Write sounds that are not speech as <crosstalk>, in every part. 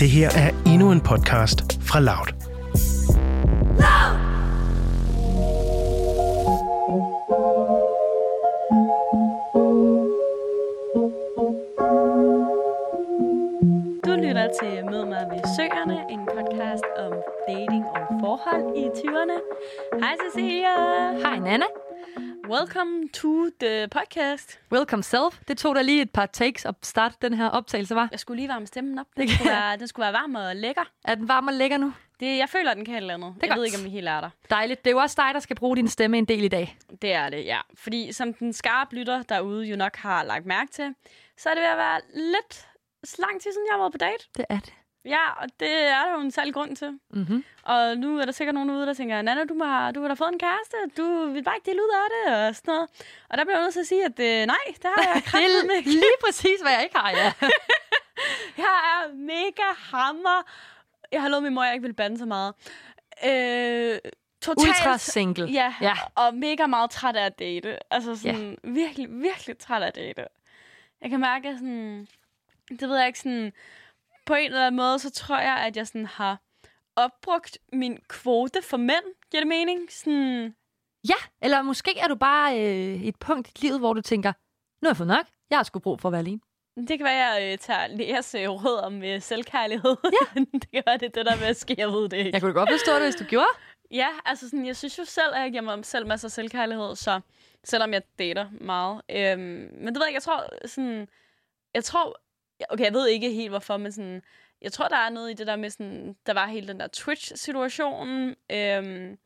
Det her er endnu en podcast fra Loud. Du lytter til Mød mig ved Søerne, en podcast om dating og forhold i 20'erne. Hej Cecilia. Hej Nana. Welcome to the podcast. Welcome self. Det tog dig lige et par takes at starte den her optagelse, var? Jeg skulle lige varme stemmen op. Den, Det skulle, være, den skulle være varm og lækker. Er den varm og lækker nu? Det, jeg føler, den kan et eller andet. er jeg ved godt. ikke, om vi helt er der. Dejligt. Det er jo også dig, der skal bruge din stemme en del i dag. Det er det, ja. Fordi som den skarpe lytter derude jo nok har lagt mærke til, så er det ved at være lidt så lang tid siden, jeg har været på date. Det er det. Ja, og det er der jo en særlig grund til. Mm-hmm. Og nu er der sikkert nogen ude, der tænker, Nana, du har, du har da fået en kæreste, du vil bare ikke dele ud af det, og sådan noget. Og der bliver jeg nødt til at sige, at øh, nej, det har jeg <laughs> er ikke. lige præcis, hvad jeg ikke har, ja. <laughs> Jeg er mega hammer. Jeg har lovet min mor, at jeg ikke vil bande så meget. Øh, totalt, Ultra single. Ja, Ja. og mega meget træt af at date. Altså sådan, ja. virkelig, virkelig træt af at date. Jeg kan mærke, at sådan, det ved jeg ikke, sådan, på en eller anden måde, så tror jeg, at jeg sådan har opbrugt min kvote for mænd. Giver det mening? Sådan, Ja, eller måske er du bare øh, et punkt i livet, hvor du tænker, nu har jeg fået nok. Jeg har sgu brug for at være alene. det kan være, at jeg øh, tager Leas øh, råd om øh, selvkærlighed. Ja. <laughs> det kan være, det er det, der er med at ske. Jeg ved det ikke. Jeg kunne godt forstå det, hvis du gjorde. Ja, altså sådan, jeg synes jo selv, at jeg giver mig selv masser af selvkærlighed, så selvom jeg dater meget. Øhm, men det ved jeg ikke, jeg tror sådan, jeg tror, okay, jeg ved ikke helt hvorfor, men sådan, jeg tror, der er noget i det der med sådan, der var hele den der Twitch-situation, øhm,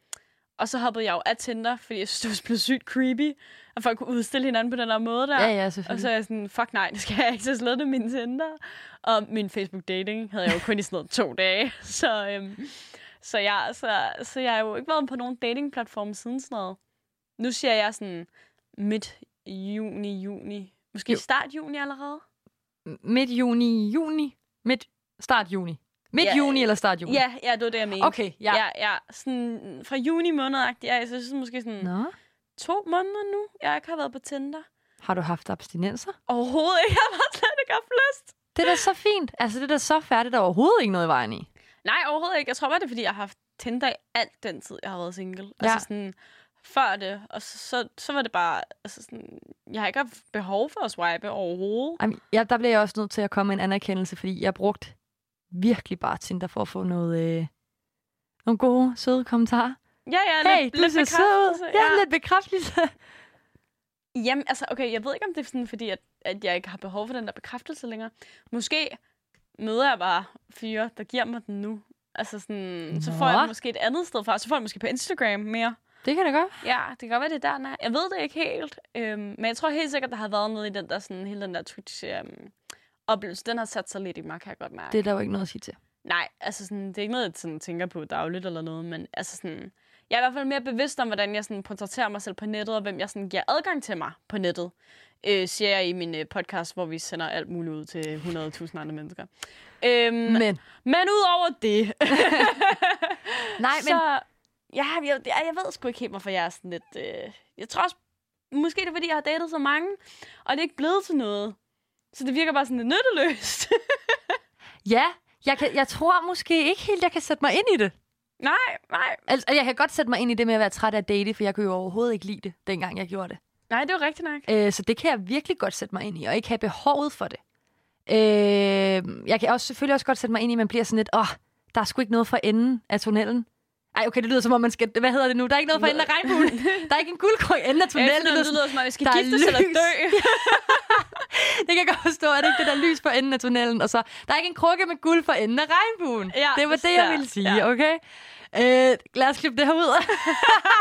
og så hoppede jeg jo af Tinder, fordi jeg synes, det var blevet sygt creepy, at folk kunne udstille hinanden på den der måde der. Ja, ja, Og så er jeg sådan, fuck nej, det skal jeg ikke, så slette min Tinder. Og min Facebook-dating havde jeg jo kun i sådan noget to dage. <laughs> Så, øhm, så, jeg, så, så jeg har jo ikke været på nogen datingplatform siden sådan noget. Nu siger jeg sådan midt juni, juni. Måske Jo. start juni allerede? Midt juni, juni? Midt, start juni. Midt Ja, juni eller start juni? Ja, ja, det var det, jeg mente. Okay, ja. Ja, ja. Sådan fra juni måned, ja, jeg synes måske sådan Nå. to måneder nu, jeg ikke har været på Tinder. Har du haft abstinenser? Overhovedet ikke. <laughs> Jeg har slet ikke haft lyst. Det er da så fint. Altså, det er da så færdigt, der er overhovedet ikke noget i vejen i. Nej, overhovedet ikke. Jeg tror bare, det er, fordi jeg har haft Tinder i alt den tid, jeg har været single. Ja. Altså sådan, før det. Og så, så, så var det bare, altså sådan, jeg har ikke haft behov for at swipe overhovedet. Jamen, ja, der bliver jeg også nødt til at komme med en anerkendelse, fordi jeg brugte virkelig bare Tinder for at få noget, øh, nogle gode, søde kommentarer. Ja, ja, Hey, lidt, du lidt ser sød ud. bekræftelse, Ja, lidt bekræftelse. Jamen, altså, okay, jeg ved ikke, om det er sådan, fordi, at, at jeg ikke har behov for den der bekræftelse længere. Måske møder jeg bare fyre, der giver mig den nu. Altså sådan, så får jeg den måske et andet sted fra. Så får jeg den måske på Instagram mere. Det kan da godt. Ja, det kan godt være, det er der, den er. Jeg ved det ikke helt. Øhm, men jeg tror helt sikkert, der har været noget i den der, sådan, hele den der Twitch øhm, oplevelse. Den har sat sig lidt i mig, kan jeg godt mærke. Det er der jo ikke noget at sige til. Nej, altså sådan, det er ikke noget, jeg sådan, tænker på dagligt eller noget, men altså sådan, jeg er i hvert fald mere bevidst om, hvordan jeg sådan, portrætterer mig selv på nettet, og hvem jeg sådan, giver adgang til mig på nettet, øh, siger jeg i min øh, podcast, hvor vi sender alt muligt ud til 100.000 andre mennesker. Øhm, men. Men, men ud over det, <laughs> nej, men <laughs> så, ja, jeg, jeg, jeg ved sgu ikke helt, hvorfor jeg er sådan lidt, øh, jeg tror også, måske det er, fordi jeg har datet så mange, og det er ikke blevet til noget. Så det virker bare sådan lidt nytteløst. <laughs> ja, jeg, kan, jeg tror måske ikke helt, jeg kan sætte mig ind i det. nej, nej. Altså, jeg kan godt sætte mig ind i det med at være træt af at date, for jeg kunne jo overhovedet ikke lide det, dengang jeg gjorde det. Nej, det er jo rigtigt nok. Øh, så det kan jeg virkelig godt sætte mig ind i, og ikke have behovet for det. Øh, jeg kan også selvfølgelig også godt sætte mig ind i, at man bliver sådan lidt, åh, oh, der er sgu ikke noget for enden af tunnelen. Ej, okay, det lyder som om, man skal... Hvad hedder det nu? Der er ikke noget for enden af regnbuen. <laughs> Der er ikke en guldkrog i enden af Ja, tunnelen. det, lyder, det lyder som om, vi skal er giftes eller dø. <laughs> det kan jeg godt forstå, at det ikke det der lys for enden af tunnelen. Og så, der er ikke en krukke med guld for enden af regnbuen. Ja, det var det- jeg ja, ville sige, ja. okay? Øh, lad os klippe det her ud.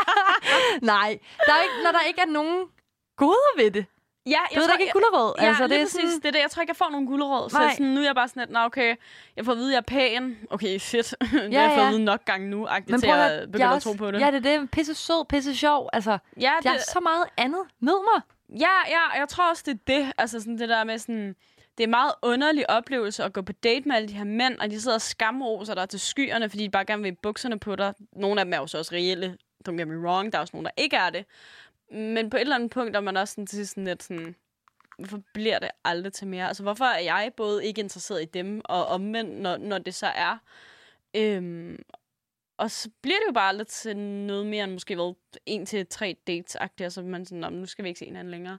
<laughs> Nej, der er ikke, når der ikke er nogen goder ved det. Ja, jeg Du ved, ikke en gulerod. Ja, altså, det er præcis. sådan, Det er det. Jeg tror ikke, jeg får nogen gulerod. Så sådan, nu er jeg bare sådan lidt, nå okay, jeg får at vide, at jeg er pæn. Okay, <laughs> det har Ja, jeg fået at vide nok gange nu, agtigt, til at jeg at tro på det. Ja, det er det. Pisse sød, pisse sjov. Altså, ja, jeg er så meget andet. Mød mig. Ja, ja, jeg tror også, det er det. Altså sådan det der med sådan... Det er en meget underlig oplevelse at gå på date med alle de her mænd, og de sidder og skamroser dig til skyerne, fordi de bare gerne vil have bukserne på dig. Nogle af dem er jo så også reelle. Don't get me wrong, der er også nogen, der ikke er det. Men på et eller andet punkt er man også sådan til sådan lidt sådan... hvorfor bliver det aldrig til mere? Altså, hvorfor er jeg både ikke interesseret i dem, og omvendt, når, når det så er? Øhm, og så bliver det jo bare lidt til noget mere end måske vel en til tre dates agtigt så man sådan, nu skal vi ikke se hinanden længere.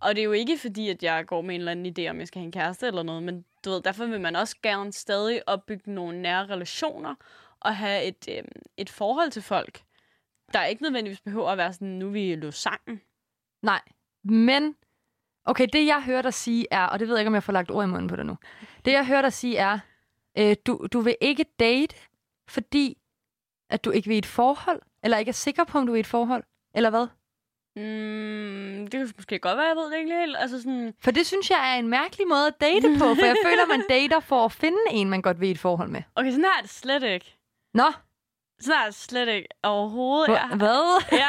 Og det er jo ikke fordi, at jeg går med en eller anden idé, om jeg skal have en kæreste eller noget, men du ved, derfor vil man også gerne stadig opbygge nogle nære relationer, og have et, øhm, et forhold til folk, der ikke nødvendigvis behøver at være sådan, nu er vi løbet sammen. Nej, men... Okay, det jeg hører dig sige er, og det ved jeg ikke, om jeg får lagt ord i munden på det nu. Det jeg hører dig sige er, øh, du, du vil ikke date, fordi at du ikke vil i et forhold? Eller ikke er sikker på, om du er i et forhold? Eller hvad? Mm, det kan måske godt være, jeg ved det ikke helt. Altså sådan, For det synes jeg er en mærkelig måde at date på, for jeg <laughs> føler, man dater for at finde en, man godt vil i et forhold med. okay, sådan har jeg det slet ikke. Nå, Det slet ikke overhovedet. hva- Jeg, hvad? ja.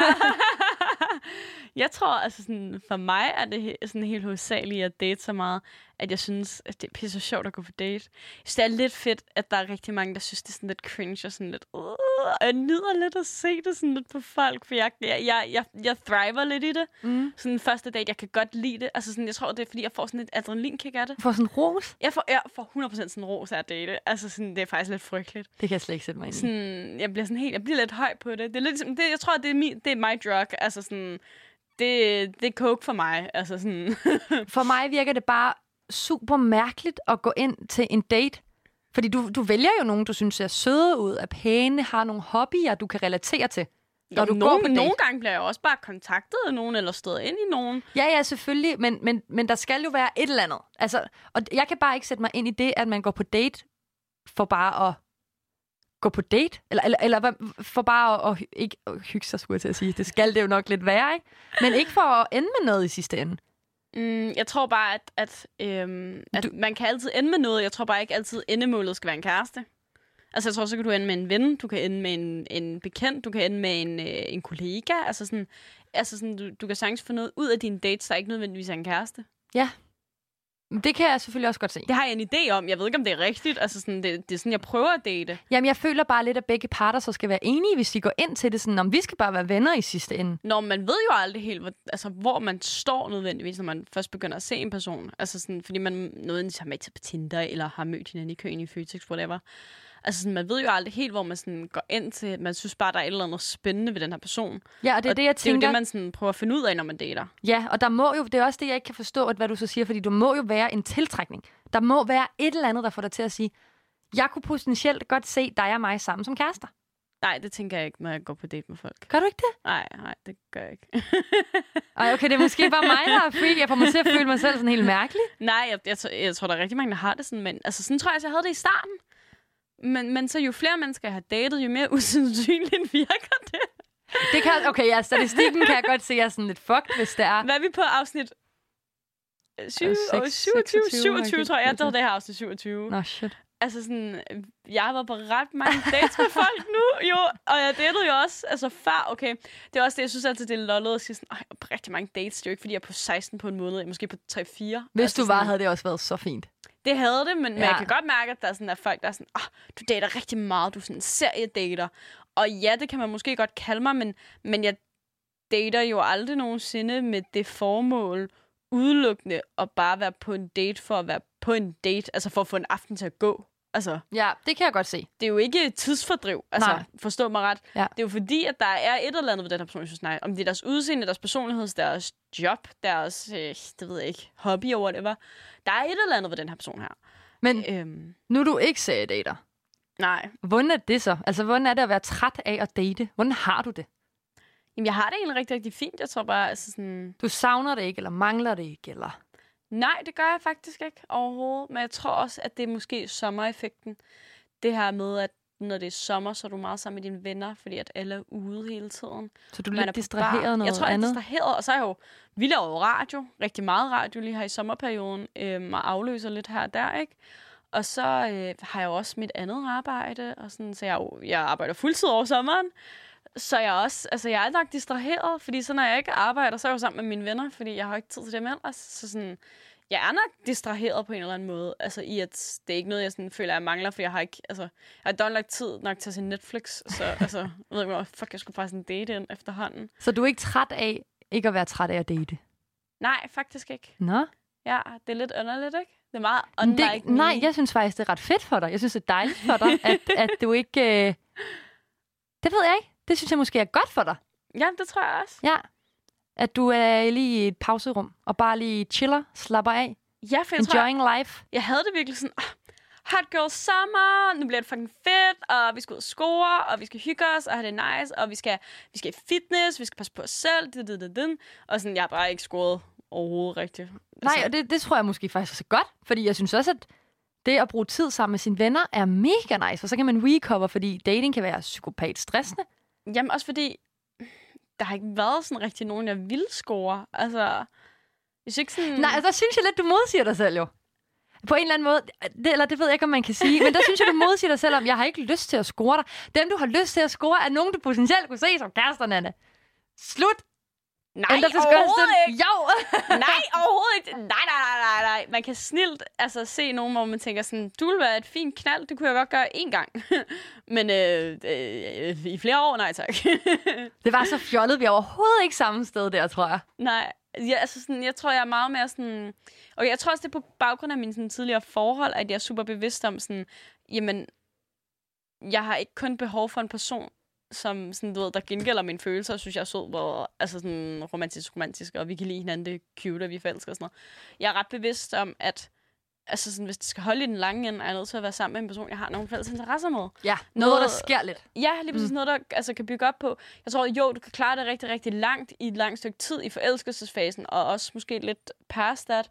<laughs> jeg tror, altså sådan, for mig er det sådan helt hovedsageligt at date så meget, at jeg synes, at det er pisse sjovt at gå på date. Jeg synes, det er lidt fedt, at der er rigtig mange, der synes, det er sådan lidt cringe og sådan lidt... Uh, og jeg nyder lidt at se det sådan lidt på folk, for jeg, jeg, jeg, jeg, thriver lidt i det. Mm. Sådan den første date, jeg kan godt lide det. Altså sådan, jeg tror, det er, fordi jeg får sådan et adrenalinkick af det. For sådan ros? Jeg får, jeg får 100% sådan ros af at date. Altså sådan, det er faktisk lidt frygteligt. Det kan jeg slet ikke sætte mig ind i. Sådan, jeg bliver sådan helt, jeg bliver lidt høj på det. Det er lidt, ligesom- det, jeg tror, det er, min, det er my drug. Altså sådan, det, det er coke for mig. Altså sådan, <laughs> For mig virker det bare super mærkeligt at gå ind til en date. Fordi du, du vælger jo nogen, du synes ser søde ud, er pæne, har nogle hobbyer, du kan relatere til. Når du nogle, går på date. nogle gange bliver jeg også bare kontaktet af nogen, eller stået ind i nogen. Ja, ja, selvfølgelig, men, men, men der skal jo være et eller andet. Altså, og jeg kan bare ikke sætte mig ind i det, at man går på date for bare at gå på date. Eller, eller, eller for bare at, at ikke at hygge sig, skulle jeg til at sige. Det skal det jo nok lidt være, ikke? Men ikke for at ende med noget i sidste ende. Mm, jeg tror bare, at, at, øhm, at du... man kan altid ende med noget. Jeg tror bare ikke altid, endemålet skal være en kæreste. Altså, jeg tror, så kan du ende med en ven, du kan ende med en, en bekendt, du kan ende med en, øh, en kollega. Altså, sådan, altså sådan, du, du kan sagtens få noget ud af dine dates, der ikke nødvendigvis er en kæreste. Det kan jeg selvfølgelig også godt se. Det har jeg en idé om. Jeg ved ikke, om det er rigtigt. Altså, sådan, det, det er sådan, jeg prøver at date. Jamen, jeg føler bare lidt, at begge parter så skal være enige, hvis de går ind til det sådan, om vi skal bare være venner i sidste ende. Når man ved jo aldrig helt, hvor, altså, hvor man står nødvendigvis, når man først begynder at se en person. Altså sådan, fordi man nødvendigvis har med til på Tinder, eller har mødt hinanden i køen i Føtex, whatever. Altså sådan, man ved jo aldrig helt, hvor man sådan går ind til. Man synes bare, der er et eller andet spændende ved den her person. Ja, og det er og det, jeg Det er jo tænker. det, man sådan prøver at finde ud af, når man dater. Ja, og der må jo, det er også det, jeg ikke kan forstå, at hvad du så siger, fordi du må jo være en tiltrækning. Der må være et eller andet, der får dig til at sige, jeg kunne potentielt godt se dig og mig sammen som kærester. Nej, det tænker jeg ikke, når jeg går på date med folk. Gør du ikke det? Nej, nej, det gør jeg ikke. Ej, okay, det er måske bare mig, der er freak. Jeg får mig til at føle mig selv sådan helt mærkelig. nej, jeg, jeg, tror- jeg tror, der er rigtig mange, der har det sådan. Men altså, sådan tror jeg, jeg havde det i starten. Men, men så jo flere mennesker jeg har datet, jo mere <laughs> usandsynligt virker det. Det kan, okay, ja, statistikken kan jeg godt se, jeg er sådan lidt fucked, hvis det er. Hvad er vi på afsnit? øh, Syv, Øh, øh, seks- 27, 26, 27, tror jeg. Jeg havde det her afsnit 27. Nå, shit. Altså sådan, øh, jeg har været på ret mange dates med folk nu, jo. Og jeg datede jo også, altså før, okay. Det er også det, jeg synes altid, det er lollet at sige sådan, Ej, på rigtig mange dates. Det er jo ikke, fordi jeg er på 16 på en måned, måske på 3-4. Hvis altså du var, sådan, havde det også været så fint. Det havde det, men, ja. men jeg kan godt mærke, at der er, sådan, at folk, der er sådan, oh, du dater rigtig meget, du er sådan en seriedater. Og ja, det kan man måske godt kalde mig, men, men jeg dater jo aldrig nogensinde med det formål udelukkende at bare være på en date for at være på en date, altså for at få en aften til at gå. Altså, Ja, det kan jeg godt se. det er jo ikke tidsfordriv, altså Nej. forstå mig ret. Ja. Det er jo fordi, at der er et eller andet ved den her person, jeg synes, nej. Om det er deres udseende, deres personlighed, deres job, deres, øh, det ved jeg ikke, hobby eller whatever. Der er et eller andet ved den her person her. Men Øhm, nu er du ikke seriedater. nej, Hvordan er det så? Altså, hvordan er det at være træt af at date? Hvordan har du det? Jamen, jeg har det egentlig rigtig, rigtig fint. Jeg tror bare, altså sådan... Du savner det ikke, eller mangler det ikke, eller... Nej, det gør jeg faktisk ikke overhovedet. Men jeg tror også, at det er måske sommereffekten. Det her med, at når det er sommer, så er du meget sammen med dine venner, fordi at alle er ude hele tiden. Så du er Man lidt på distraheret bar. noget Jeg tror, jeg er andet? distraheret, og så er jeg jo... Vi laver jo radio, rigtig meget radio lige her i sommerperioden, øhm, og afløser lidt her og der, ikke? Og så øh, har jeg jo også mit andet arbejde, og sådan, så jeg, er jo, jeg arbejder fuldtid over sommeren. Så jeg også, altså jeg er nok distraheret, fordi så når jeg ikke arbejder, så er jeg jo sammen med mine venner, fordi jeg har ikke tid til dem ellers. Så sådan, jeg er nok distraheret på en eller anden måde. Altså i at det er ikke noget, jeg sådan føler, jeg mangler, for jeg har ikke, altså, jeg har dog lagt tid nok til at se Netflix, så <laughs> altså, jeg ved ikke, hvor fuck, jeg skulle faktisk en date ind efterhånden. Så du er ikke træt af ikke at være træt af at date? Nej, faktisk ikke. Nå? Ja, det er lidt underligt, ikke? Det er meget unlike det, nej, jeg synes faktisk, det er ret fedt for dig. Jeg synes, det er dejligt for dig, at, at du ikke... Øh... Det ved jeg ikke. Det synes jeg måske er godt for dig. Ja, det tror jeg også. Ja. At du er lige i et pauserum, og bare lige chiller, slapper af, Ja, for jeg tror, jeg, enjoying life. jeg havde det virkelig sådan, oh, hot girl summer, nu bliver det fucking fedt, og vi skal ud og score, og vi skal hygge os, og have det nice, og vi skal, vi skal i fitness, vi skal passe på os selv, det, det, det, det. og sådan, jeg har bare ikke scoret overhovedet rigtigt. Nej, og det, det tror jeg måske faktisk også er godt, fordi jeg synes også, at det at bruge tid sammen med sine venner er mega nice, for så kan man recover, fordi dating kan være psykopat stressende. Jamen også fordi, der har ikke været sådan rigtig nogen, jeg vil score. Altså, jeg synes ikke sådan... Nej, altså, der synes jeg lidt, du modsiger dig selv jo. På en eller anden måde, det, eller det ved jeg ikke, om man kan sige, men der synes jeg, du modsiger dig selv om, jeg har ikke lyst til at score dig. Dem, du har lyst til at score, er nogen, du potentielt kunne se som kæresterne, Slut! Nej, til overhovedet skønsten. ikke. Jo! <laughs> Nej, overhovedet ikke. Nej, nej, nej, nej, nej. Man kan snilt altså, se nogen, hvor man tænker sådan, du vil være et fint knald, det kunne jeg godt gøre én gang. <laughs> Men øh, øh, i flere år, nej tak. <laughs> det var så fjollet, vi er overhovedet ikke samme sted der, tror jeg. nej, ja, altså sådan, jeg tror, jeg er meget mere sådan... Og jeg tror også, det er på baggrund af mine sådan, tidligere forhold, at jeg er super bevidst om sådan, jamen, jeg har ikke kun behov for en person, som sådan, du ved, der gengælder mine følelser, og synes, jeg er sød, hvor, altså sådan romantisk, romantisk, og vi kan lide hinanden, det er cute, og vi er forelsker og sådan noget. Jeg er ret bevidst om, at altså sådan, hvis det skal holde i den lange ende, er jeg nødt til at være sammen med en person, jeg har nogle fælles interesser med. Ja, noget, Noget- der sker lidt. Ja, lige præcis mm. noget, der altså, kan bygge op på. Jeg tror, jo, du kan klare det rigtig, rigtig langt i et langt stykke tid i forelskelsesfasen, og også måske lidt past that,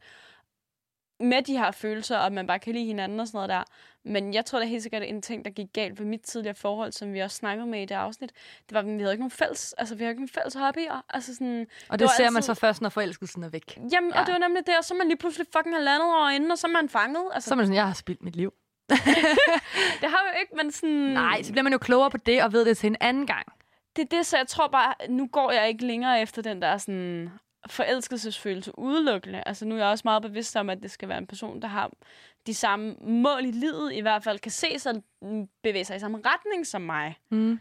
med de her følelser, og at man bare kan lide hinanden og sådan noget der. Men jeg tror da helt sikkert, at en ting, der gik galt ved mit tidligere forhold, som vi også snakkede med i det afsnit, det var, at vi havde ikke nogen fælles, altså vi havde ikke nogen fælles hobbyer. Altså sådan, Og det, var ser man altid- så først, når forelskelsen er væk. Jamen, ja. Og det var nemlig det, og så er man lige pludselig fucking halvandet år inde, og så er man fanget. Altså, Så er man sådan, jeg har spildt mit liv. <laughs> det har vi jo ikke, men sådan... Nej, så bliver man jo klogere på det, og ved det til en anden gang. det er det, så jeg tror bare, nu går jeg ikke længere efter den der sådan forelskelsesfølelse udelukkende. Altså nu er jeg også meget bevidst om, at det skal være en person, der har de samme mål i livet, i hvert fald kan se sig bevæge sig i samme retning som mig. Mm.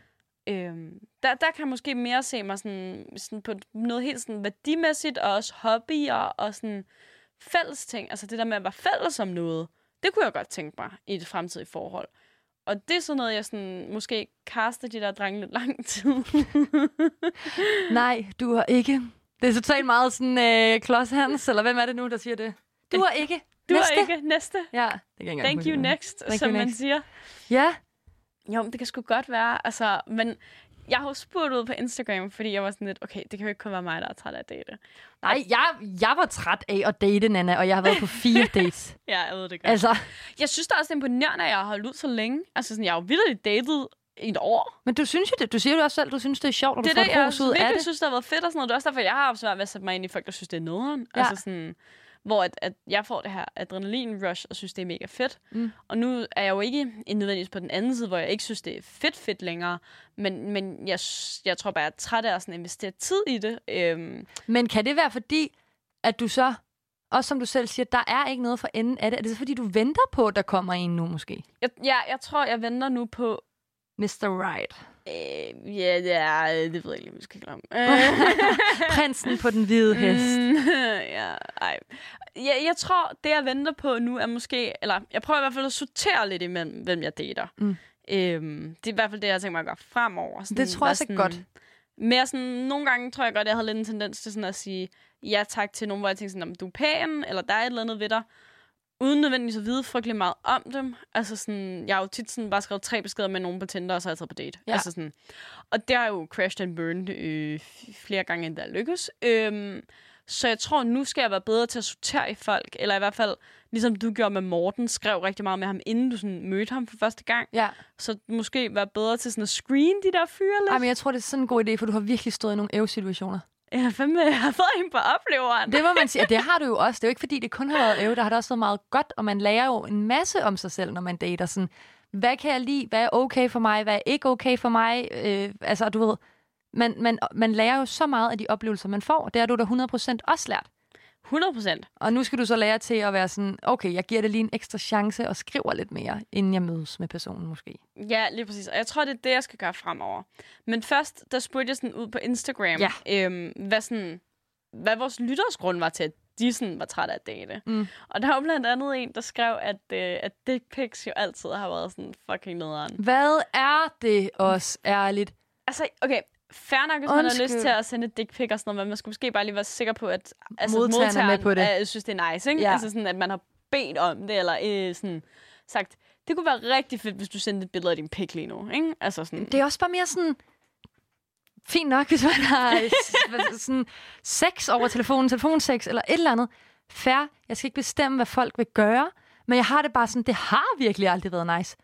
Øhm, der, der kan jeg måske mere se mig sådan, sådan på noget helt sådan værdimæssigt, og også hobbyer og sådan fælles ting. Altså det der med at være fælles om noget, det kunne jeg godt tænke mig i et fremtidigt forhold. Og det er sådan noget, jeg sådan, måske kaster de der drenge lidt lang tid. <laughs> Nej, du har ikke. Det er totalt meget sådan øh, Klods Hans, eller hvem er det nu, der siger det? Du har ikke. Du Næste. er ikke næste. Ja, det kan Thank you er. next, Thank som you man next. siger. Ja, Jo, men det kan sgu godt være. Altså, men jeg har jo spurgt ud på Instagram, fordi jeg var sådan lidt, okay, det kan jo ikke kun være mig, der er træt af at date. nej, jeg, jeg var træt af at date, Nana, og jeg har været på fire <laughs> dates. Ja, jeg ved det godt. Altså, Jeg synes da også, det er imponerende, at jeg har holdt ud så længe. Altså, sådan, jeg har jo vildt datet i et år. men du synes jo det. Du siger jo også selv, du synes, det er sjovt, og du det får det, et ud af virkelig det. synes, det har været fedt og sådan noget. Det er også derfor, jeg har haft svært ved at sætte mig ind i folk, der synes, det er nederen. Ja. Altså sådan, hvor at, at jeg får det her adrenalin-rush og synes, det er mega fedt. Mm. Og nu er jeg jo ikke nødvendigvis på den anden side, hvor jeg ikke synes, det er fedt fedt længere. Men, men jeg, jeg tror bare, jeg er træt af at sådan investere tid i det. Øhm, Men kan det være fordi, at du så, også som du selv siger, der er ikke noget for enden af det? Er det så fordi, du venter på, at der kommer en nu måske? jeg, ja, jeg tror, jeg venter nu på... Mr. Right. Øh, ja, det, er, det ved jeg ikke, vi skal glemme. <laughs> Prinsen på den hvide hest. Mm, <laughs> ja, ej. Jeg, jeg tror, det jeg venter på nu er måske... Eller jeg prøver i hvert fald at sortere lidt imellem, hvem jeg dater. Mm. Øhm, det er i hvert fald det, jeg tænker mig at gøre fremover. Sådan, Det tror jeg er godt. Mere sådan, nogle gange tror jeg godt, jeg havde lidt en tendens til sådan at sige ja tak til nogen, hvor jeg tænkte sådan, du er pæn, eller der er et eller andet ved dig, uden nødvendigvis at vide frygtelig meget om dem. Altså sådan, jeg har jo tit sådan bare skrevet tre beskeder med nogen på Tinder, og så har jeg taget på date. Ja. Altså sådan, og det har jo crashed and burned øh, flere gange, end der lykkes. Øhm, så jeg tror, nu skal jeg være bedre til at sortere i folk, eller i hvert fald, ligesom du gjorde med Morten, skrev rigtig meget med ham, inden du sådan mødte ham for første gang. Ja. Så måske være bedre til sådan at screen de der fyre lidt. Ej, men jeg tror, det er sådan en god idé, for du har virkelig stået i nogle æve-situationer. Jeg har fandme jeg har fået hende på opleveren. Det må man sige, og det har du jo også. Det er jo ikke, fordi det kun har været øve. Der har det også været meget godt, og man lærer jo en masse om sig selv, når man dater. Sådan, hvad kan jeg lide? Hvad er okay for mig? Hvad er ikke okay for mig? Øh, altså, du ved, man, man, man lærer jo så meget af de oplevelser, man får. Det har du da 100% også lært. 100 procent. Og nu skal du så lære til at være sådan, okay, jeg giver det lige en ekstra chance og skriver lidt mere, inden jeg mødes med personen måske. Ja, lige præcis. Og jeg tror, det er det, jeg skal gøre fremover. Men først, der spurgte jeg sådan ud på Instagram, Ja. øhm, hvad, sådan, hvad vores lyttersgrund var til at de sådan var trætte af at date. Mm. Og der var blandt andet en, der skrev, at, øh, at dick pics jo altid har været sådan fucking nederen. Hvad er det også, ærligt? Altså, okay, fair nok, hvis man har Undskyld. lyst til at sende et dick pic og sådan noget, men man skulle måske bare lige være sikker på, at altså, Modtageren er med på det. Er, synes, det er nice, ikke? Ja. Altså sådan, at man har bedt om det, eller øh, sådan sagt, det kunne være rigtig fedt, hvis du sendte et billede af din pik lige nu, ikke? Altså sådan, Det er også bare mere sådan... Fint nok, hvis man har <laughs> sådan sex over telefonen, telefonsex eller et eller andet. Fair. Jeg skal ikke bestemme, hvad folk vil gøre. Men jeg har det bare sådan, det har virkelig aldrig været nice.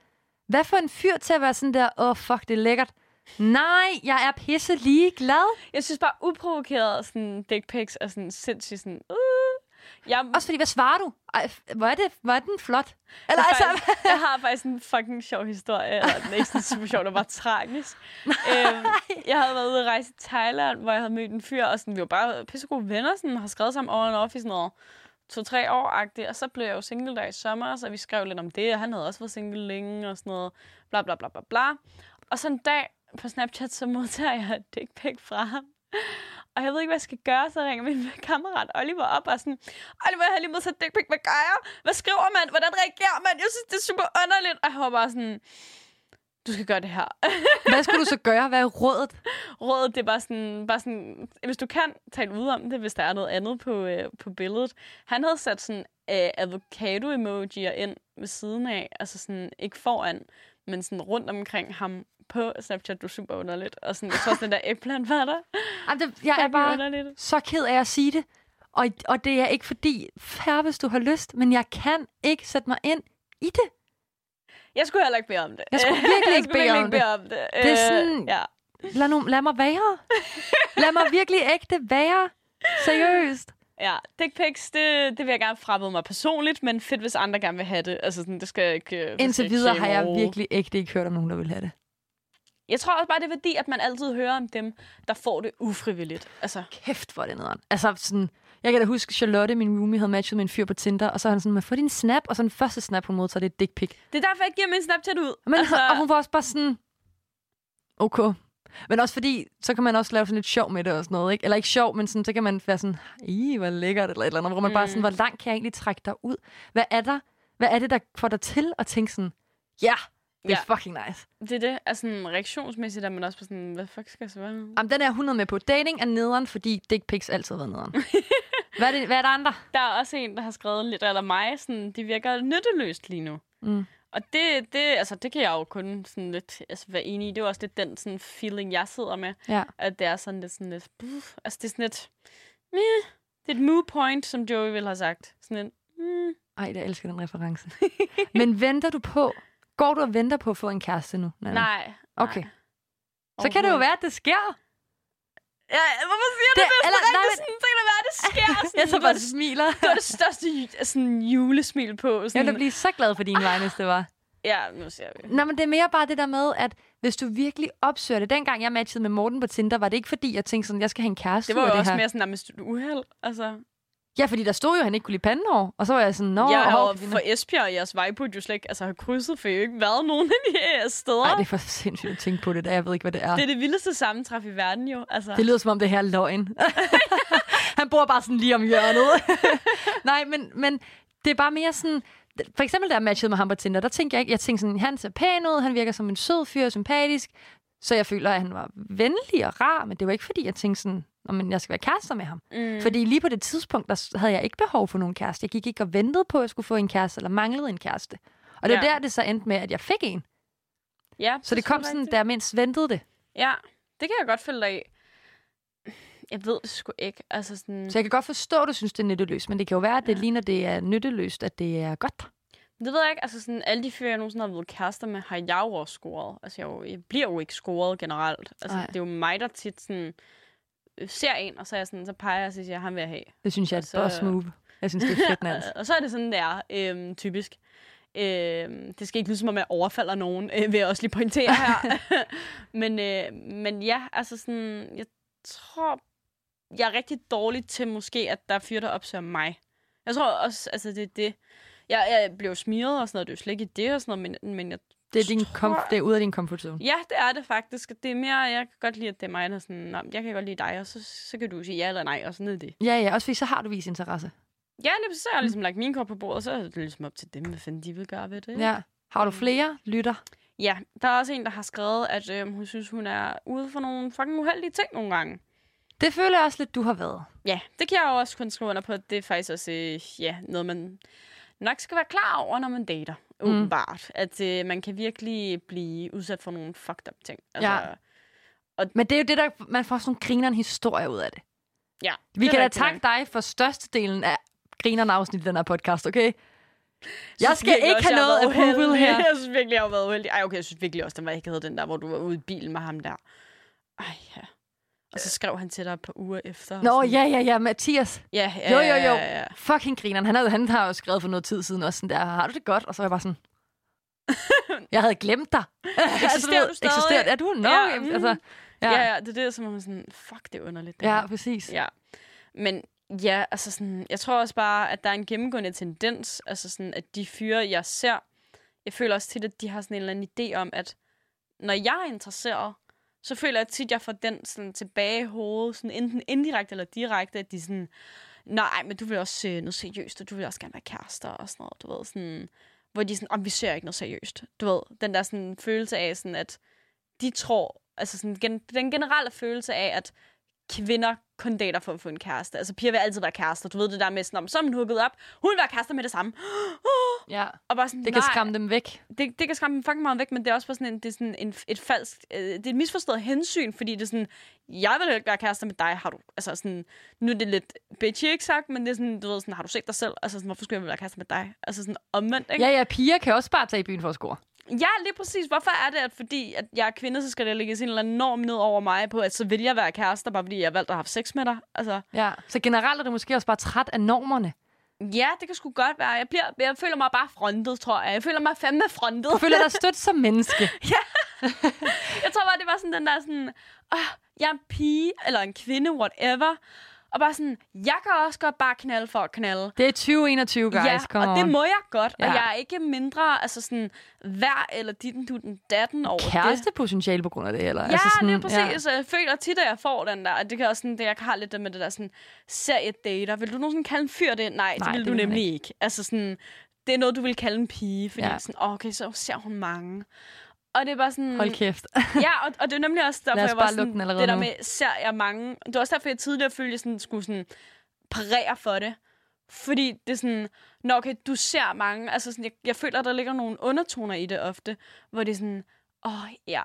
Hvad for en fyr til at være sådan der, åh oh, fuck, det er lækkert. Nej, jeg er pisse ligeglad. jeg synes bare, uprovokeret sådan, dick pics er sådan sindssygt sådan, uh. Jeg, Også fordi, hvad svarer du? Ej, hvor er, det, hvor er den flot? Eller jeg, altså, faktisk, jeg har faktisk en fucking sjov historie, eller den er ikke sådan super sjov, det var tragisk. <laughs> øhm, jeg havde været ude at rejse i Thailand, hvor jeg havde mødt en fyr, og sådan, vi var bare pissegode venner, sådan, har skrevet sammen over en off i sådan noget to-tre år -agtigt. og så blev jeg jo single der i sommer, så vi skrev lidt om det, og han havde også været single længe, og sådan noget, bla bla bla bla bla. Og så en dag på Snapchat, så modtager jeg et dick pic fra ham. Og jeg ved ikke, hvad jeg skal gøre, så ringer min kammerat Oliver op og sådan, Oliver, jeg har lige modtaget dick pic, hvad gør jeg? Hvad skriver man? Hvordan reagerer man? Jeg synes, det er super underligt. Og jeg var bare sådan, du skal gøre det her. hvad skulle du så gøre? Hvad er rådet? Rådet, det er bare sådan, bare sådan, hvis du kan, tale ud om det, hvis der er noget andet på, øh, på billedet. Han havde sat sådan øh, avocado-emojier ind ved siden af, altså sådan, ikke foran, men sådan rundt omkring ham på Snapchat, du er super underligt. Og sådan, jeg tror også, den der ægplant var der. Jamen, det, jeg er bare underligt. så ked af at sige det. Og, og det er ikke fordi, færre hvis du har lyst, men jeg kan ikke sætte mig ind i det. Jeg skulle heller ikke bede om det. Jeg skulle virkelig <laughs> ikke bede om ikke bede om det. Det er Øh, sådan- Ja. Lad, nu, lad mig være. Lad mig virkelig ægte være. <laughs> Seriøst. Ja, dick pics, det, det vil jeg gerne frabede mig personligt, men fedt, hvis andre gerne vil have det. Altså, sådan, det skal jeg ikke... skal Indtil ikke videre shame har jeg virkelig ægte ikke hørt om nogen, der vil have det. Jeg tror også bare, det er fordi, at man altid hører om dem, der får det ufrivilligt. Altså, Kæft, hvor er det nederen. Altså sådan, jeg kan da huske, Charlotte, min roomie, havde matchet med en fyr på Tinder, og så er han sådan, man får din snap, og så den første snap, hun modtager, det er et dick pic. det er derfor, jeg giver min Snapchat ud. Men, altså... Og hun var også bare sådan, okay. Men også fordi, så kan man også lave sådan lidt sjov med det og sådan noget, ikke? Eller ikke sjov, men sådan, så kan man være sådan, i, hvor lækkert, eller et eller andet, hvor man mm. bare sådan, hvor langt kan jeg egentlig trække dig ud? Hvad er der? Hvad er det, der får dig til at tænke sådan, ja, yeah, det er Ja. fucking nice. det er det. Altså, reaktionsmæssigt er man også på sådan, hvad fuck skal jeg svare? Jamen, den er jeg 100 med på. Dating er nederen, fordi dick pics altid har været nederen. <laughs> hvad, er det, hvad er der andre? Der er også en, der har skrevet lidt, eller mig, sådan, det virker nytteløst lige nu. Mm. Og det, det, altså, det kan jeg jo kun sådan lidt altså, være enig i. Det er også lidt den sådan, feeling, jeg sidder med. Ja. At det er sådan lidt, sådan lidt buff. Altså, det er sådan lidt... Meh. Det er et moo point, som Joey ville have sagt. Sådan en... Mm. Ej, jeg elsker den reference. <laughs> Men venter du på, går du og venter på at få en kæreste nu? Nana? Nej. Okay. nej. Så kan det jo være, at det sker. Ja, hvorfor siger Det- du det? eller- nej, nej, sådan, så kan det sker. <laughs> Sådan, Jeg så du bare det, smiler. du har det største sådan, julesmil på. Jeg Sådan, ville blive så glad for din vej, hvis det var. Ja, nu ser vi. Nå, men det er mere bare det der med, at hvis du virkelig opsøger det. Dengang jeg matchede med Morten på Tinder, var det ikke fordi, jeg tænkte sådan, jeg skal have en kæreste Det var jo af også det her. mere sådan, nærmest et uheld. Altså, Ja, fordi der stod jo, at han ikke kunne lide pandehår. Og så var jeg sådan, nå, jeg har for Esbjerg og jeres vejbud jo slet ikke altså, har krydset, for jeg har ikke været nogen af de her steder. Ej, det er for sindssygt at tænke på det der. Jeg ved ikke, hvad det er. det er det vildeste sammentræf i verden jo. Altså. Det lyder som om det her er løgn. <laughs> <laughs> han bor bare sådan lige om hjørnet. <laughs> Nej, men, men det er bare mere sådan... For eksempel, da jeg matchede med ham på Tinder, der tænkte jeg ikke... Jeg tænkte sådan, han ser pæn ud, han virker som en sød fyr, sympatisk. Så jeg føler, at han var venlig og rar, men det var ikke fordi, jeg tænkte sådan, "Nå, men jeg skal være kærester med ham. Mm. Fordi lige på det tidspunkt, der havde jeg ikke behov for nogen kæreste. Jeg gik ikke og ventede på, at jeg skulle få en kæreste, eller manglede en kæreste. Og det var Ja. der, det så endte med, at jeg fik en. Ja, Så det er kom sådan, rigtigt. da jeg mindst ventede det. Ja, det kan jeg godt følge dig af. Jeg ved det sgu ikke. Altså sådan... Så jeg kan godt forstå, at du synes, det er nytteløst, men det kan jo være, at det ja. lige når det er nytteløst, at det er godt. Det ved jeg ikke. Altså sådan, alle de fyre, jeg nogensinde har været kærester med, har jeg jo også scoret. Altså, jeg, jo, jeg bliver jo ikke scoret generelt. Altså, Ej. det er jo mig, der tit sådan, øh, ser en, og så, er jeg sådan, så peger jeg og siger, han vil jeg have. Det synes jeg er et så- boss move. Jeg synes, det er fedt, Nans. <laughs> og så er det sådan, det er, øhm, typisk. Øhm, det skal ikke lyde som om, jeg overfalder nogen, øh, vil jeg også lige pointere her. <laughs> <laughs> men, øh, men ja, altså sådan, jeg tror, jeg er rigtig dårlig til måske, at der er fyre, der opsøger mig. Jeg tror også, altså det er det. Jeg, jeg blev smiret og sådan noget, det er jo slet ikke det og sådan noget, men, men jeg Det er, din tror- komf- det er ude af din comfort zone. Ja, det er det faktisk. Det er mere, jeg kan godt lide, at det er mig, der er sådan, "Nå, jeg kan godt lide dig, og så, så kan du sige ja eller nej, og sådan er det. Ja, ja, også fordi så har du vist interesse. Ja, lige. Så har jeg ligesom lagt min kort på bordet, så er det ligesom op til dem, hvad fanden de vil gøre ved det. Ja. Har du flere lytter? Ja, der er også en, der har skrevet, at øh, hun synes, hun er ude for nogle fucking uheldige ting nogle gange. Det føler jeg også lidt, du har været. Ja, det kan jeg jo også kun skrive under på. Det er faktisk også øh, ja, noget, man nok skal være klar over, når man dater. Mm. Åbenbart. At øh, man kan virkelig blive udsat for nogle fucked up ting. Altså, Ja. Men det er jo det, der man får sådan nogle grineren historier ud af det. ja Vi det kan da takke dig for størstedelen af grinerne afsnit i den her podcast, okay? Jeg skal ikke også, have noget approval uheldig. her. <laughs> Jeg synes virkelig, jeg har været uheldig. Ej, okay, jeg synes virkelig også, den var ikke havde den der, hvor du var ude i bilen med ham der. Ej, ja. Og så skrev han til dig et par uger efter. Nå, ja, ja, ja, Mathias. Ja, ja, Jo, jo, jo. Ja, ja. Fucking grineren. Han, havde, han har jo skrevet for noget tid siden også sådan der, har du det godt? Og så var jeg bare sådan, <laughs> jeg havde glemt dig. Eksisterer du stadig? Eksisterer, er du? Nå, Ja, mm. altså, Ja. ja. ja, ja, det er det, som man sådan, fuck, det er underligt. Det ja, her. præcis. Ja. Men ja, altså sådan, jeg tror også bare, at der er en gennemgående tendens, altså sådan, at de fyre, jeg ser, jeg føler også tit, at de har sådan en eller anden idé om, at når jeg er interesseret, så føler jeg tit, at jeg får den sådan tilbage i hovedet, sådan enten indirekte eller direkte, at de sådan, nej, men du vil også øh, noget seriøst, og du vil også gerne være kærester og sådan noget, du ved, sådan, hvor de er sådan, om vi ser ikke noget seriøst, du ved, den der sådan følelse af sådan, at de tror, altså sådan, gen, den generelle følelse af, at kvinder kun dater for at få en kæreste. Altså piger vil altid være kærester. Du ved det der med sådan, om så er man hooket op. Hun vil være kærester med det samme. <gasps> Ja. Og bare sådan, Det kan skræmme dem væk. det, det kan skræmme dem fucking meget væk, men det er også bare sådan, en, det er sådan en, et falsk, øh, det er et misforstået hensyn, fordi det er sådan, jeg vil ikke være kærester med dig, har du, altså sådan, nu er det lidt bitchy, ikke sagt, men det er sådan, du ved sådan, har du set dig selv? Altså sådan, hvorfor skulle jeg være kærester med dig? Altså sådan omvendt, ikke? Ja, ja, piger kan også bare tage i byen for at score. Ja, lige præcis. Hvorfor er det, at fordi at jeg er kvinde, så skal der lægges en eller anden norm ned over mig på, at så vil jeg være kærester, bare fordi jeg har valgt at have sex med dig? Altså, Ja. Så generelt er du måske også bare træt af normerne. Ja, det kan sgu godt være. Jeg, bliver, jeg føler mig bare frontet, tror jeg. Jeg føler mig fandme frontet. Du føler dig stødt som menneske. <laughs> Jeg tror bare, det var sådan den der sådan, åh, jeg er en pige, eller en kvinde, whatever. Og bare sådan, jeg kan også godt bare knalde for at knalde. Det er 2021, guys. ja, Come og det on. må jeg godt. Ja. Og jeg er ikke mindre, altså sådan, værd eller ditten, dutten, datten over det. Kærestepotentiale på grund af det, eller? Ja, altså sådan, det er præcis. Ja. Jeg føler tit, at jeg får den der. Og det kan også sådan, det, jeg har lidt det med det der sådan, seriedater. Vil du nogensinde kalde en fyr det? Nej, det Nej, vil det du nemlig ikke. Altså sådan, det er noget, du vil kalde en pige. Fordi Ja. sådan, okay, så ser hun mange. Og det er bare sådan... Hold kæft. Ja, og, og det er nemlig også derfor, jeg var sådan, det der nu. med, ser jeg mange... Det var også derfor, jeg tidligere følte, at jeg sådan, skulle sådan parere for det. Fordi det er sådan, nå okay, du ser mange, altså sådan, jeg, jeg føler, at der ligger nogle undertoner i det ofte, hvor det er sådan, åh ja,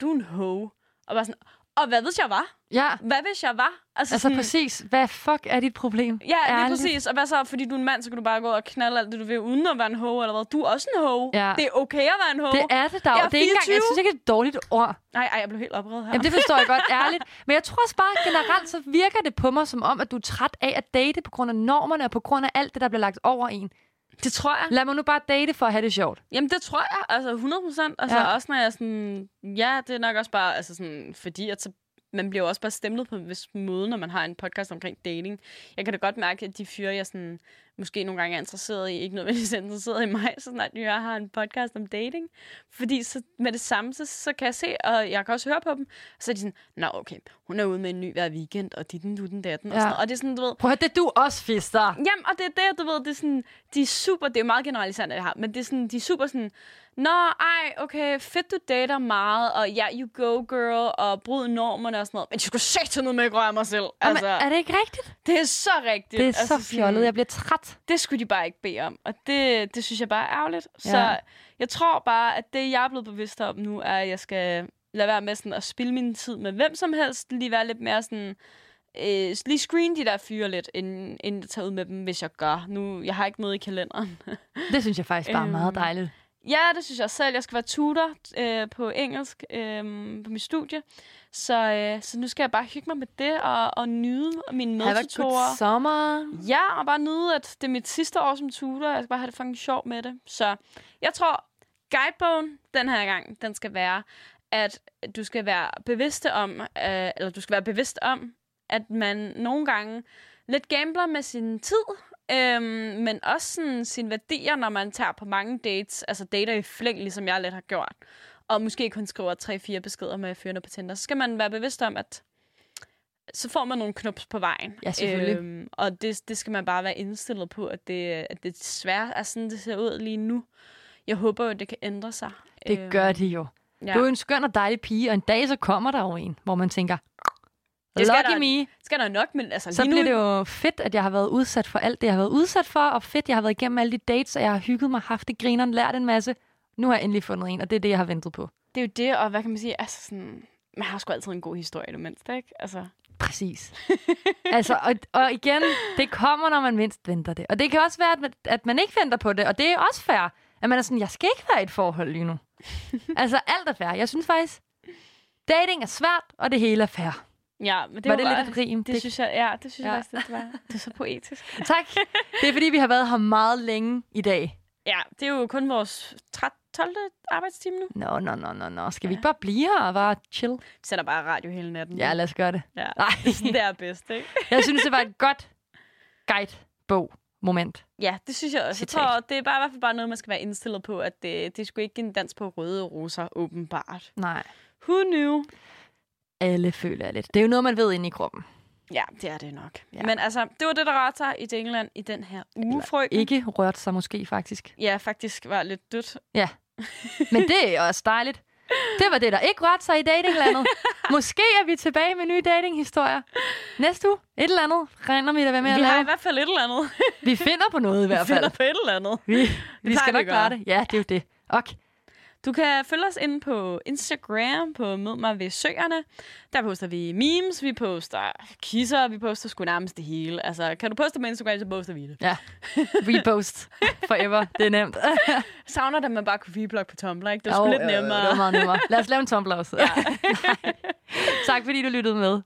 du er en hoe. Og bare sådan, og hvad hvis jeg var? Ja, Hvad hvis jeg var? altså sådan, præcis. Hvad fuck er dit problem? Ja, lige præcis. Og hvad så, fordi du er en mand, så kan du bare gå og knalde alt det, du vil, uden at være en hoe, eller hvad? Du er også en hoe. Ja. Det er okay at være en hoe. Det er det, der. Jeg er det er ikke engang, jeg 24. synes ikke, det er et dårligt ord. Nej, ej, jeg blev helt oprevet her. Jamen, det forstår jeg godt, ærligt. Men jeg tror også bare, generelt så virker det på mig som om, at du er træt af at date på grund af normerne og på grund af alt det, der bliver lagt over en. Det tror jeg. Lad mig nu bare date for at have det sjovt. Jamen, det tror jeg. Altså, 100 procent. Altså, Ja. også når jeg sådan... Ja, det er nok også bare... Altså, sådan, fordi at så, man bliver jo også bare stemlet på en vis måde, når man har en podcast omkring dating. Jeg kan da godt mærke, at de fyre, jeg sådan, måske nogle gange er interesseret i, ikke nødvendigvis er interesseret i mig, så snart jeg har en podcast om dating. Fordi så med det samme, så, så kan jeg se, og jeg kan også høre på dem, så er de sådan, nå okay, hun er ude med en ny hver weekend, og dit den, du den, datten, og Ja. sådan noget. Og det er sådan, du ved, Prøv at det du også, fister. Jamen, og det er det, du ved, det er sådan, de er super, det er meget generaliserende, det her, men det er sådan, de er super sådan, Nå, ej, okay, fedt, du dater meget, og ja, you go, girl, og bryd normerne og sådan noget. Men du skulle til noget med at røre mig selv. Altså, Altså, er det ikke rigtigt? det er så rigtigt. Det er altså, så fjollet. Jeg bliver træt. Det skulle de bare ikke bede om, og det, det synes jeg bare er ærgerligt. Ja. Så jeg tror bare, at det, jeg er blevet bevidst om nu, er, at jeg skal lade være med sådan at spille min tid med hvem som helst. Lige være lidt mere sådan... Øh, lige screen de der fyre lidt, inden, inden jeg tager ud med dem, hvis jeg gør. Nu, jeg har ikke noget i kalenderen. Det synes jeg faktisk bare er meget Øhm, dejligt. Ja, det synes jeg selv. Jeg skal være tutor øh, på engelsk øh, på mit studie. Så, øh, så nu skal jeg bare hygge mig med det og, og nyde mine Have good medtutorer. summer. Ja, og bare nyde, at det er mit sidste år som tutor. Jeg skal bare have det fucking sjovt med det. Så jeg tror, guidebogen den her gang, den skal være, at du skal være bevidst om, øh, eller du skal være bevidst om, at man nogle gange lidt gambler med sin tid, øhm, men også sådan sine værdier, når man tager på mange dates, altså dater i flæng, ligesom jeg lidt har gjort, og måske kun skriver tre-fire beskeder med fyrene på Tinder, så skal man være bevidst om, at så får man nogle knups på vejen. Ja, selvfølgelig. Øhm, og det, det skal man bare være indstillet på, at det, at det desværre er sådan, det ser ud lige nu. Jeg håber jo, det kan ændre sig. Det Øhm, gør det jo. Ja. Du er jo en skøn og dejlig pige, og en dag så kommer der jo en, hvor man tænker, Det skal lucky der- me, skal der nok, men altså så lige bliver nu... det jo fedt, at jeg har været udsat for alt det, jeg har været udsat for, og fedt, jeg har været igennem alle de dates, og jeg har hygget mig, haft det grineren, lært en masse. Nu har jeg endelig fundet en, og det er det, jeg har ventet på. Det er jo det, og hvad kan man sige? Altså sådan, man har sgu altid en god historie det mindste, ikke? Altså, Præcis. altså, og, og igen, det kommer, når man mindst venter det. Og det kan også være, at man, at man ikke venter på det, og det er også fair, at man er sådan, jeg skal ikke være i et forhold lige nu. <laughs> altså, alt er fair. Jeg synes faktisk, dating er svært, og det hele er fair. Ja, men det Det var det lidt et rim? Det, det synes jeg, ja, det synes Ja. jeg faktisk, det var. <laughs> Det er så poetisk. Tak. Det er, fordi vi har været her meget længe i dag. Ja, det er jo kun vores 13, 12. arbejdstime nu. Nå, nå, nå, nå, nå. Skal vi ikke bare blive her og bare chill? Vi sætter bare radio hele natten. Ja, lad os gøre det. ja. Nej, Det er bedst, ikke? <laughs> jeg synes, det var et godt guide-bog moment. Ja, det synes jeg også. Jeg Citat. tror, det er bare i hvert fald bare noget, man skal være indstillet på, at det, det er sgu ikke en dans på røde roser, åbenbart. Nej. Who knew? Alle føler lidt. Det er jo noget, man ved inde i kroppen. Ja, det er det nok. Ja. Ja. Men altså, det var det, der rørte sig i England i den her uge, frøken. Ikke rørt sig måske, faktisk. Ja, faktisk var lidt dødt. Men det er også dejligt. Det var det, der ikke rørte sig i datinglandet. <laughs> Måske er vi tilbage med nye datinghistorier. Næste uge, et eller andet, regner vi da være med at Vi har i lave. hvert fald et eller andet. Vi finder på noget i hvert Vi finder fald. på et eller andet. Vi, vi plejer skal vi nok klare gøre. det. Ja, det er jo det. Okay. Du kan følge os inde på Instagram på Mød mig ved søerne. Der poster vi memes, vi poster kisser, vi poster sgu nærmest det hele. Altså, kan du poste på Instagram, så poster vi det. Ja. Repost forever. Det er nemt. <laughs> Savner, at man bare kunne vblog på Tumblr, ikke? Det var sgu Jo, lidt jo, nemmere. Det var meget nemmere. Lad os lave en <laughs> Tumblr også. <laughs> tak fordi du lyttede med.